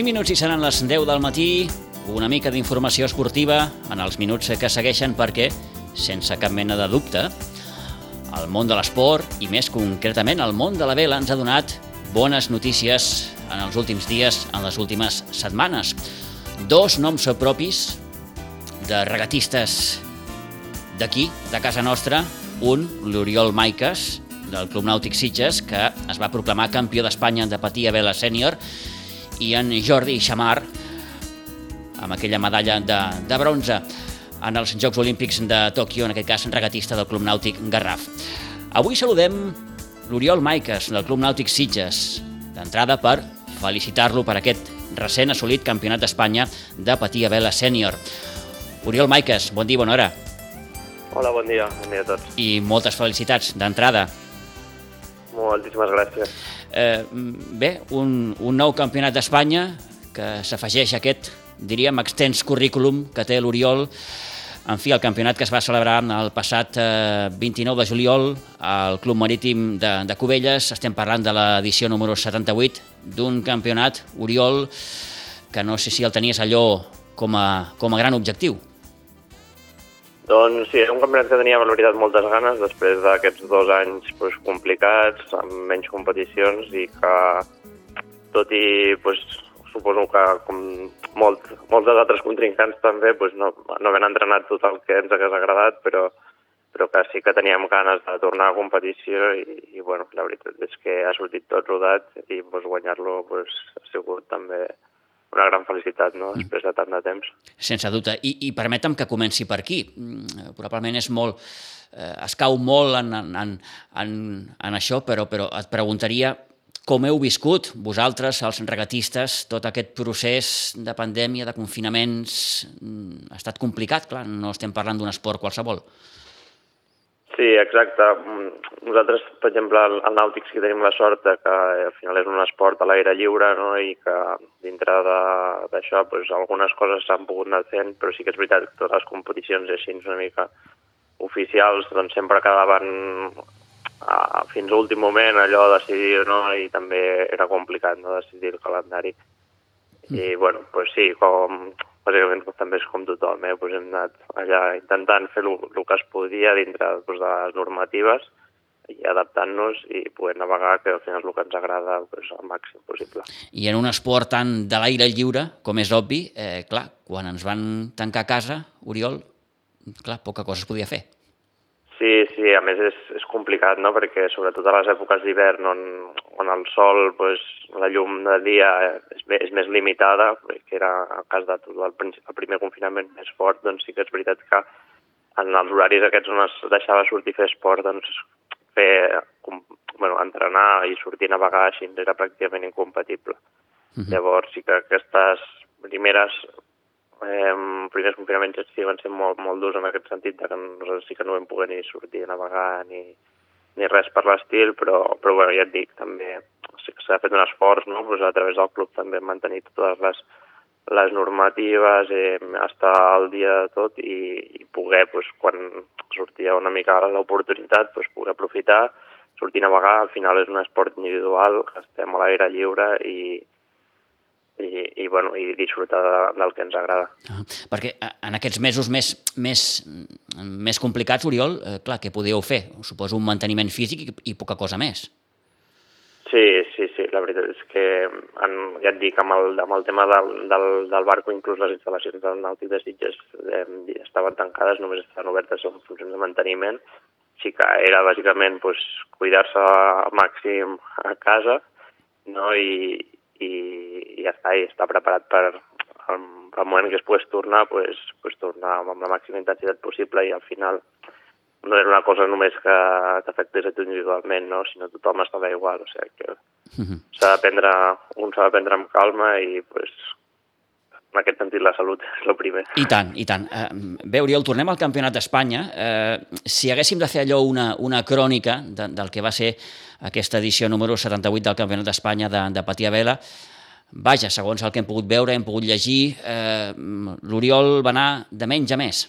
5 minuts i seran les 10 del matí, una mica d'informació esportiva en els minuts que segueixen perquè, sense cap mena de dubte, el món de l'esport i més concretament el món de la vela ens ha donat bones notícies en els últims dies, en les últimes setmanes. Dos noms propis de regatistes d'aquí, de casa nostra, un, l'Oriol Maiques, del Club Nàutic Sitges, que es va proclamar campió d'Espanya de patia vela sènior, i en Jordi Xamar, amb aquella medalla de, de bronze en els Jocs Olímpics de Tòquio, en aquest cas regatista del Club Nàutic Garraf. Avui saludem l'Oriol Maiques, del Club Nàutic Sitges, d'entrada per felicitar-lo per aquest recent assolit Campionat d'Espanya de patia vela sènior. Oriol Maiques, bon dia, bona hora. Hola, bon dia, bon dia a tots. I moltes felicitats d'entrada. Moltíssimes gràcies. Eh, bé, un, un nou campionat d'Espanya que s'afegeix a aquest, diríem, extens currículum que té l'Oriol. En fi, el campionat que es va celebrar el passat eh, 29 de juliol al Club Marítim de, de Cubelles. Estem parlant de l'edició número 78 d'un campionat, Oriol, que no sé si el tenies allò com a, com a gran objectiu. Doncs sí, era un campionat que tenia, la veritat, moltes ganes després d'aquests dos anys pues, complicats, amb menys competicions i que, tot i, pues, suposo que com molt, molts dels altres contrincants també, pues, no, no ben entrenat tot el que ens hagués agradat, però, però que sí que teníem ganes de tornar a competició i, i bueno, la veritat és que ha sortit tot rodat i pues, guanyar-lo pues, ha sigut també una gran felicitat no? Mm. després de tant de temps. Sense dubte. I, i permetem que comenci per aquí. Mm, probablement és molt... Eh, es cau molt en, en, en, en això, però, però et preguntaria com heu viscut vosaltres, els regatistes, tot aquest procés de pandèmia, de confinaments? Mm, ha estat complicat, clar, no estem parlant d'un esport qualsevol. Sí, exacte. Nosaltres, per exemple, al Nàutic sí que tenim la sort de que al final és un esport a l'aire lliure no? i que dintre d'això pues, algunes coses s'han pogut anar fent, però sí que és veritat que totes les competicions així una mica oficials doncs sempre quedaven a, fins a l'últim moment allò de decidir no? i també era complicat no? decidir el calendari. I mm. bueno, pues sí, com, bàsicament també és com tothom, eh? pues hem anat allà intentant fer el que es podia dintre pues, de les normatives i adaptant-nos i poder navegar, que al final és el que ens agrada pues, al màxim possible. I en un esport tan de l'aire lliure, com és obvi, eh, clar, quan ens van tancar a casa, Oriol, clar, poca cosa es podia fer. Sí, sí, a més és, és complicat, no?, perquè sobretot a les èpoques d'hivern on, on el sol, pues, la llum de dia és, és més limitada, que era el cas de tot el, el primer confinament més fort, doncs sí que és veritat que en els horaris aquests on es deixava sortir fer esport, doncs fer, com, bueno, entrenar i sortir a navegar així era pràcticament incompatible. Uh mhm. -huh. Llavors sí que aquestes primeres eh, primers confinaments sí van ser molt, molt durs en aquest sentit, que nosaltres sí que no vam poder ni sortir a navegar ni, ni res per l'estil, però, però bueno, ja et dic, també sí que s'ha fet un esforç, no? pues a través del club també mantenir totes les, les normatives, eh, estar al dia de tot i, i poder, pues, quan sortia una mica l'oportunitat, pues, poder aprofitar, sortir a navegar, al final és un esport individual, estem a l'aire lliure i, i, i, bueno, i disfrutar de, del que ens agrada. Ah, perquè eh, en aquests mesos més, més, més complicats, Oriol, eh, clar, què podíeu fer? Suposo un manteniment físic i, i poca cosa més. Sí, sí, sí, la veritat és que en, ja et dic, amb el, amb el tema del, del, del barco, inclús les instal·lacions del Nàutic de Sitges eh, estaven tancades, només estaven obertes en funcions de manteniment, sí que era bàsicament pues, cuidar-se al màxim a casa no? I, i, i ja està, i està preparat per al, al moment que es pogués tornar, pues, pues tornar amb la màxima intensitat possible i al final no era una cosa només que t'afectés a tu individualment, no? sinó tothom estava igual, o sigui que mhm. s'ha de prendre, un s'ha de prendre amb calma i pues, en aquest sentit la salut és el primer. I tant, i tant. Eh, bé, Oriol, tornem al Campionat d'Espanya. Eh, si haguéssim de fer allò una, una crònica de, del que va ser aquesta edició número 78 del Campionat d'Espanya de, de patia vela, vaja, segons el que hem pogut veure, hem pogut llegir, eh, l'Oriol va anar de menys a més.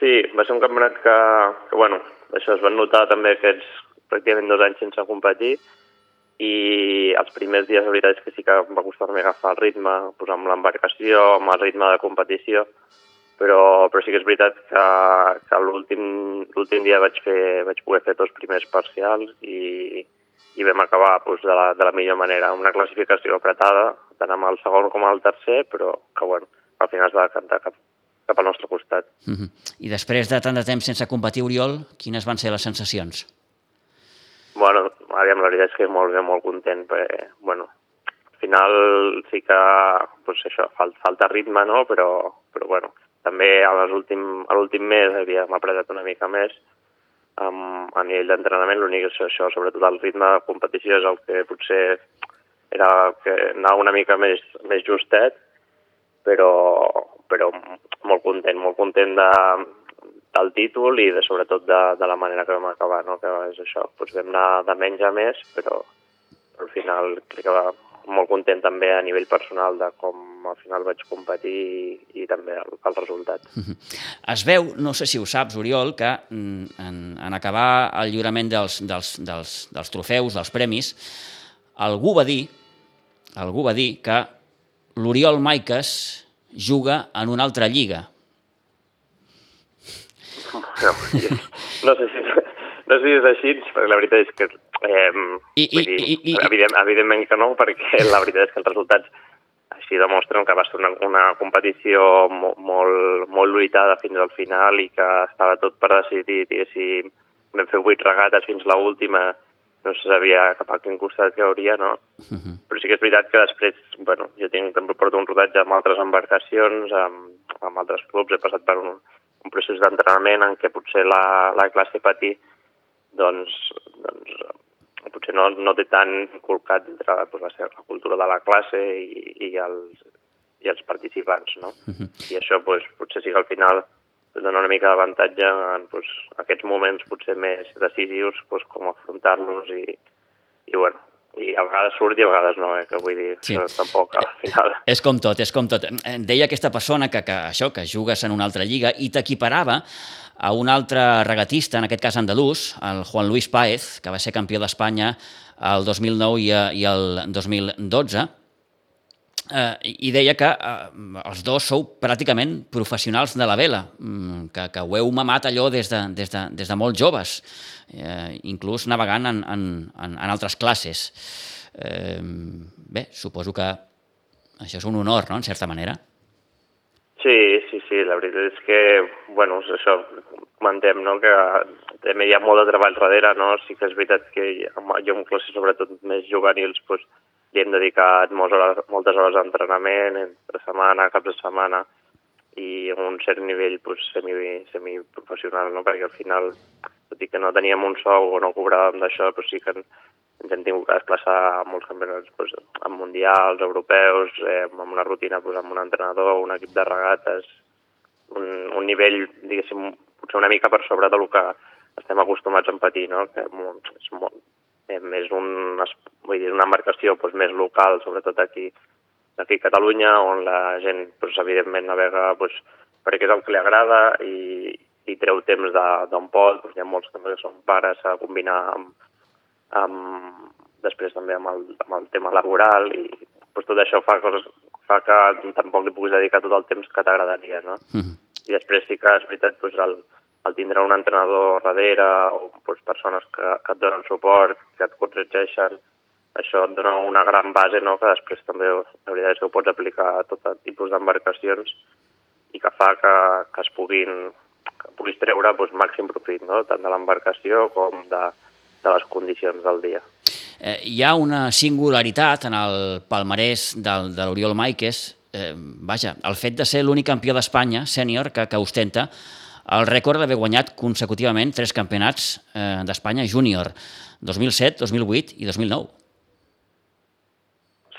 Sí, va ser un campionat que, que bueno, això es van notar també aquests pràcticament dos anys sense competir, i els primers dies la veritat és que sí que em va costar-me agafar el ritme, posar amb l'embarcació, amb el ritme de competició, però, però sí que és veritat que, que l'últim dia vaig, fer, vaig poder fer els primers parcials i, i vam acabar doncs, de, la, de la millor manera, una classificació apretada, tant amb el segon com el tercer, però que bueno, al final es va cantar cap, cap al nostre costat. Uh -huh. I després de tant de temps sense competir, Oriol, quines van ser les sensacions? Bueno, aviam, la veritat és que molt bé, molt content, perquè, bueno, al final sí que, pues això, falta, falta ritme, no?, però, però bueno, també a l'últim mes havíem apretat una mica més um, a nivell d'entrenament, l'únic és això, sobretot el ritme de competició és el que potser era que anava una mica més, més justet, però, però molt content, molt content de, del títol i de, sobretot de, de la manera que vam acabar, no? que és això, doncs vam anar de menys a més, però, però al final crec que va molt content també a nivell personal de com al final vaig competir i, i també el, el resultat. Es veu, no sé si ho saps, Oriol, que mm, en, en acabar el lliurament dels, dels, dels, dels trofeus, dels premis, algú va dir, algú va dir que l'Oriol Maiques juga en una altra lliga. No, no sé si, no sé si és així, perquè la veritat és que eh, I, i, dir, i, i, evident, evidentment que no, perquè la veritat és que els resultats així demostren que va ser una, una competició molt, molt, molt lluitada fins al final i que estava tot per decidir, diguéssim, vam fer vuit regates fins a l'última, no se sabia cap a quin costat que hauria, no? Uh -huh. Però sí que és veritat que després, bueno, jo tinc, també porto un rodatge amb altres embarcacions, amb, amb altres clubs, he passat per un, un procés d'entrenament en què potser la, la classe petit, doncs, doncs potser no, no té tan inculcat entre doncs, la, la cultura de la classe i, i, els, i els participants, no? Uh -huh. I això, doncs, potser sí que al final dona una mica d'avantatge en doncs, aquests moments potser més decisius, doncs, com afrontar-los i, i, bueno, i a vegades surt i a vegades no, eh, que vull dir, sí. tampoc al final. És com tot, és com tot. Deia aquesta persona que, que això, que jugues en una altra lliga i t'equiparava a un altre regatista, en aquest cas andalús, el Juan Luis Páez, que va ser campió d'Espanya el 2009 i, i el 2012, eh, i deia que eh, els dos sou pràcticament professionals de la vela, mm, que, que ho heu mamat allò des de, des de, des de molt joves, eh, inclús navegant en, en, en, en altres classes. Eh, bé, suposo que això és un honor, no?, en certa manera. Sí, sí, sí, la veritat és que, bueno, això, comentem, no?, que també hi ha molt de treball darrere, no? Sí que és veritat que jo en classes sobretot més juvenils, doncs, hi hem dedicat moltes hores, moltes hores d'entrenament, entre setmana, caps de setmana, i amb un cert nivell pues, semi, semiprofessional, no? perquè al final, tot i que no teníem un sou o no cobràvem d'això, però sí que ens hem tingut que desplaçar a molts campionats pues, en mundials, europeus, eh, amb una rutina pues, amb un entrenador, un equip de regates, un, un nivell, diguéssim, potser una mica per sobre del que estem acostumats a patir, no? que és molt, eh, més un, vull dir, una embarcació doncs, més local, sobretot aquí, aquí a Catalunya, on la gent, doncs, evidentment, navega doncs, perquè és el que li agrada i, i treu temps d'on pot. Doncs, hi ha molts també que són pares a combinar amb, amb, després també amb el, amb el tema laboral i doncs, tot això fa, coses, fa que tampoc li puguis dedicar tot el temps que t'agradaria. No? Mm -hmm. I després sí que és veritat doncs, el, el tindre un entrenador darrere o doncs, persones que, que et donen suport, que et corregeixen, això et dona una gran base no? que després també la veritat és que ho pots aplicar a tot tipus d'embarcacions i que fa que, que es puguin que puguis treure doncs, màxim profit, no? tant de l'embarcació com de, de les condicions del dia. Eh, hi ha una singularitat en el palmarès del, de l'Oriol Maiques, eh, vaja, el fet de ser l'únic campió d'Espanya sènior que, que ostenta el rècord d'haver guanyat consecutivament tres campionats eh, d'Espanya júnior, 2007, 2008 i 2009.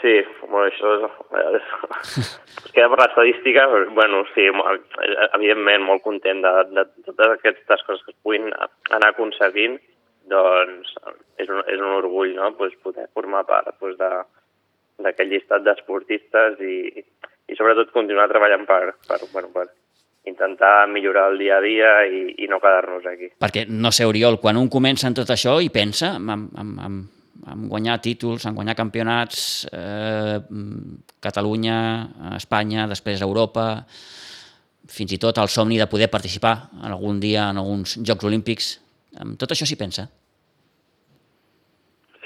Sí, bueno, això és... es queda per l'estadística, bueno, sí, evidentment molt content de, de, totes aquestes coses que es puguin anar aconseguint, doncs és un, és un orgull, no?, pues, poder formar part pues, de, d'aquell llistat d'esportistes i, i sobretot continuar treballant per, per, bueno, per, intentar millorar el dia a dia i, i no quedar-nos aquí. Perquè, no sé, Oriol, quan un comença en tot això i pensa amb, amb, amb, han guanyat títols, han guanyat campionats, eh, Catalunya, Espanya, després Europa, fins i tot el somni de poder participar en algun dia en alguns Jocs Olímpics. Tot això s'hi pensa?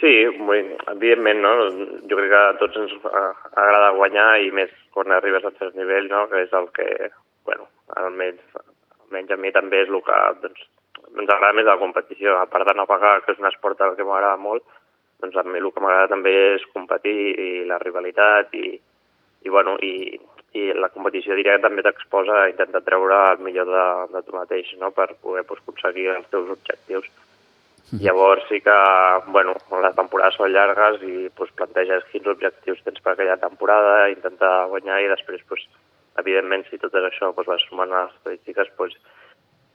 Sí, evidentment, no? Jo crec que a tots ens agrada guanyar i més quan arribes a certs nivells, no? Que és el que, bueno, almenys, almenys a mi també és el que doncs, ens agrada més la competició. A part de no pagar, que és un esport que m'agrada molt, doncs a mi el que m'agrada també és competir i la rivalitat i, i, bueno, i, i la competició diria que també t'exposa a intentar treure el millor de, de tu mateix no? per poder pues, aconseguir els teus objectius. Llavors sí que, bueno, les temporades són llargues i pues, planteges quins objectius tens per aquella temporada, intentar guanyar i després, pues, evidentment, si tot això pues, vas sumant les estadístiques, pues,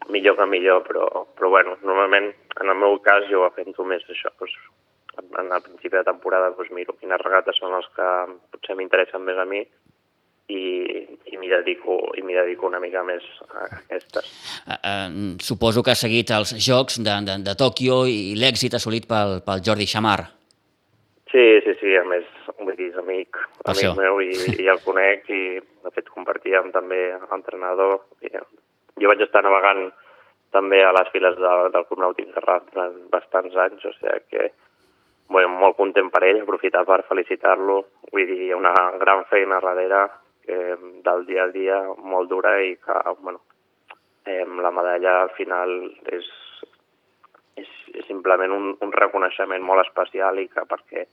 millor que millor, però, però bueno, normalment, en el meu cas, jo afento més això, pues, en el principi de temporada pues, miro quines regates són les que potser m'interessen més a mi i, i m'hi dedico, i dedico una mica més a aquestes. Uh, uh, suposo que ha seguit els Jocs de, de, de Tòquio i l'èxit assolit pel, pel Jordi Xamar. Sí, sí, sí, a més, vull dir, és amic, amic Això. meu i, i el conec i de fet compartíem també entrenador. I, jo vaig estar navegant també a les files de, del Club Nàutic Garraf durant bastants anys, o sigui que bueno, molt content per ell, aprofitar per felicitar-lo. Vull dir, una gran feina darrere eh, del dia a dia molt dura i que bueno, eh, la medalla al final és simplement un, un reconeixement molt especial i que perquè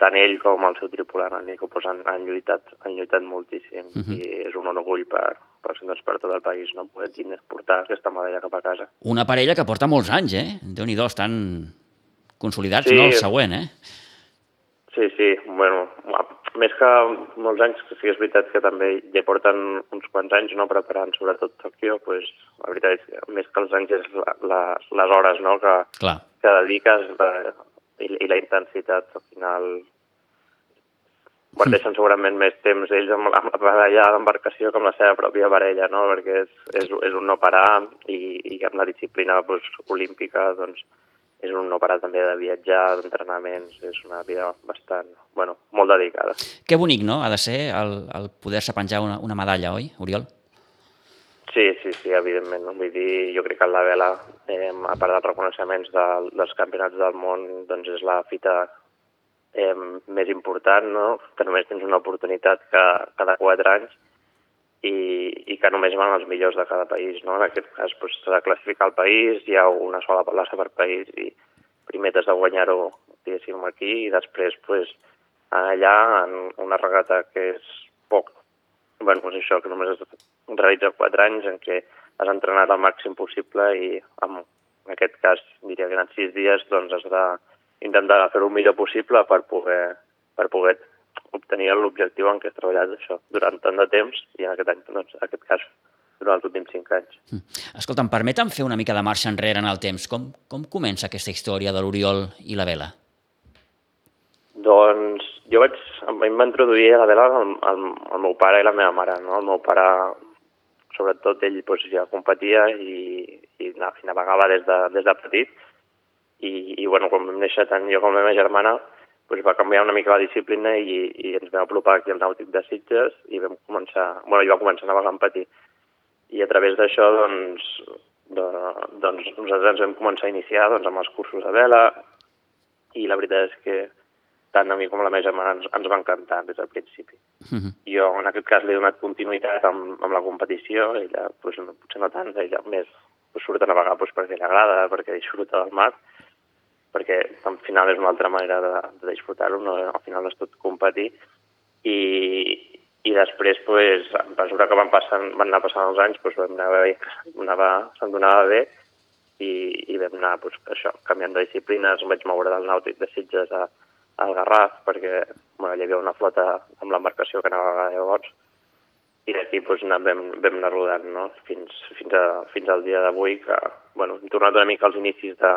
tant ell com el seu tripulant, el Nico, pues, han, han, lluitat, han lluitat moltíssim uh mhm. -huh. i és un orgull per, per, doncs, per tot el país no poder portar aquesta medalla cap a casa. Una parella que porta molts anys, eh? Déu-n'hi-do, estan consolidats, sí. no? El següent, eh? Sí, sí, bueno, més que molts anys, que sí és veritat que també ja porten uns quants anys no, preparant sobretot Tòquio, pues, la veritat és que més que els anys és la, la, les hores no, que, Clar. que dediques la, i, i la intensitat al final parteixen mm. segurament més temps ells amb la, amb la parella d'embarcació que amb la seva pròpia parella, no? perquè és, és, és un no parar i, i amb la disciplina pues, olímpica doncs, és un no parar també de viatjar, d'entrenaments, és una vida bastant, bueno, molt dedicada. Que bonic, no?, ha de ser el, el poder-se penjar una, una medalla, oi, Oriol? Sí, sí, sí, evidentment. Vull dir, jo crec que la vela, eh, a part dels reconeixements de, dels campionats del món, doncs és la fita eh, més important, no? que només tens una oportunitat que, cada quatre anys i, i que només van els millors de cada país. No? En aquest cas doncs, de classificar el país, hi ha una sola plaça per país i primer t'has de guanyar-ho aquí i després pues, allà en una regata que és poc, bueno, doncs això, que només es realitza quatre anys en què has entrenat al màxim possible i en aquest cas diria que en sis dies doncs has d'intentar fer-ho el millor possible per poder, per poder obtenir l'objectiu en què has treballat això durant tant de temps i en aquest any, doncs, en aquest cas, durant els últims cinc anys. Mm. Escolta, em permeten fer una mica de marxa enrere en el temps. Com, com comença aquesta història de l'Oriol i la vela? Doncs jo vaig, em va introduir a la vela el, el, el meu pare i la meva mare. No? El meu pare, sobretot, ell doncs, ja competia i, i navegava des de, des de petit i, i bueno, quan vam néixer tant jo com la meva germana doncs va canviar una mica la disciplina i, i ens vam apropar aquí al nàutic de Sitges i vam començar, bueno, jo va començar a navegar en patí. I a través d'això, doncs, de, doncs, nosaltres ens vam començar a iniciar doncs, amb els cursos de vela i la veritat és que tant a mi com a la meva germana ens, ens va encantar des del principi. Uh -huh. Jo, en aquest cas, li he donat continuïtat amb, amb la competició, ella, doncs, potser no tant, ella més doncs, surt a navegar doncs, perquè li agrada, perquè disfruta del mar, perquè al final és una altra manera de, de disfrutar-ho, no? al final és tot competir i, i després, pues, a mesura que van, passant, van anar passant els anys, pues, vam anar bé, anava, se'm donava bé i, i vam anar pues, això, canviant de disciplines, vaig moure del nàutic de Sitges a, al Garraf perquè bueno, hi havia una flota amb l'embarcació que anava llavors i d'aquí pues, vam, vam anar rodant no? fins, fins, a, fins al dia d'avui que bueno, hem tornat una mica als inicis de,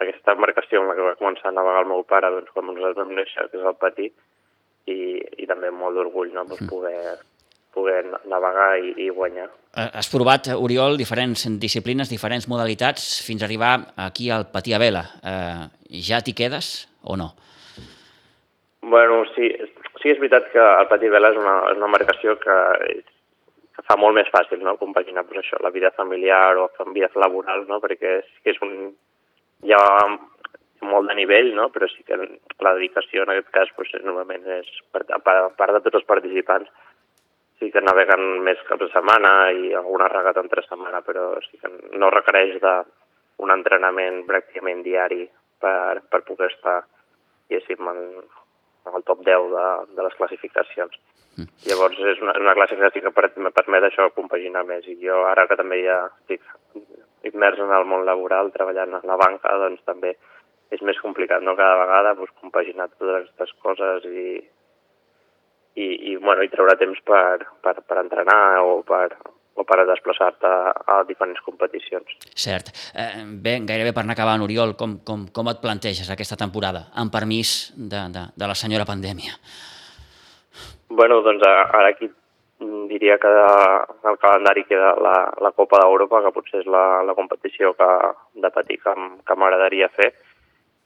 aquesta embarcació amb la que va començar a navegar el meu pare doncs, quan nosaltres vam néixer, que és el Patí, i, i també molt d'orgull no? doncs, poder, poder navegar i, i guanyar. Has provat, Oriol, diferents disciplines, diferents modalitats, fins a arribar aquí al Patí a Vela. Eh, ja t'hi quedes? o no? Bueno, sí, sí és veritat que el pati vela és una, és una marcació que, que fa molt més fàcil no? compaginar pues, això, la vida familiar o la vida laboral, no? perquè és, és un, hi ha molt de nivell, no? però sí que la dedicació en aquest cas pues, normalment és per, per, part de tots els participants sí que naveguen més caps de setmana i alguna regata entre setmana, però sí que no requereix d'un entrenament pràcticament diari per, per poder estar, diguéssim, en, el top 10 de, de les classificacions. Mm. Llavors és una, una classe que que me permet això compaginar més i jo ara que també ja estic immers en el món laboral, treballant a la banca, doncs també és més complicat, no? Cada vegada doncs, compaginar totes aquestes coses i, i, i, bueno, i treure temps per, per, per entrenar o per, o per desplaçar-te a diferents competicions. Cert. Eh, bé, gairebé per anar acabant, Oriol, com, com, com et planteges aquesta temporada, amb permís de, de, de la senyora pandèmia? Bueno, doncs ara aquí diria que el calendari queda la, la Copa d'Europa, que potser és la, la competició que, de patir que, que m'agradaria fer,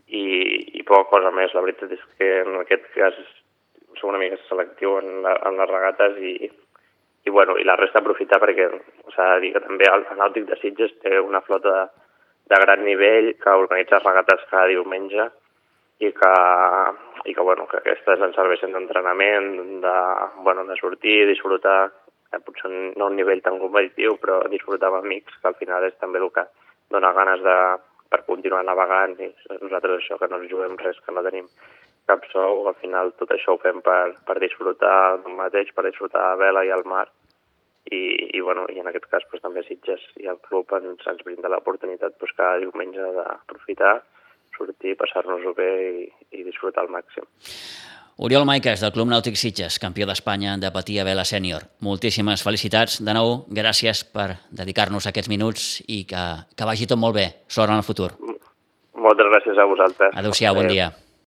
i, i poca cosa més. La veritat és que en aquest cas soc una mica selectiu en, la, en les regates i, i, bueno, i la resta aprofitar perquè s'ha de dir que també el Nàutic de Sitges té una flota de, de gran nivell que organitza regates cada diumenge i que, i que, bueno, que aquestes ens serveixen d'entrenament, de, bueno, de sortir, disfrutar, eh, potser no un nivell tan competitiu, però disfrutar amb amics, que al final és també el que dona ganes de, per continuar navegant i nosaltres això, que no ens juguem res, que no tenim cap sou, al final tot això ho fem per, per disfrutar el mateix, per disfrutar a vela i al mar, i, i, bueno, i en aquest cas pues, també Sitges i el club ens, ens brinda l'oportunitat pues, cada diumenge d'aprofitar, sortir, passar-nos-ho bé i, i disfrutar al màxim. Oriol Maiques, del Club Nàutic Sitges, campió d'Espanya de patir a vela sènior. Moltíssimes felicitats. De nou, gràcies per dedicar-nos aquests minuts i que, que vagi tot molt bé. Sort en el futur. Moltes gràcies a vosaltres. Adéu-siau, bon dia.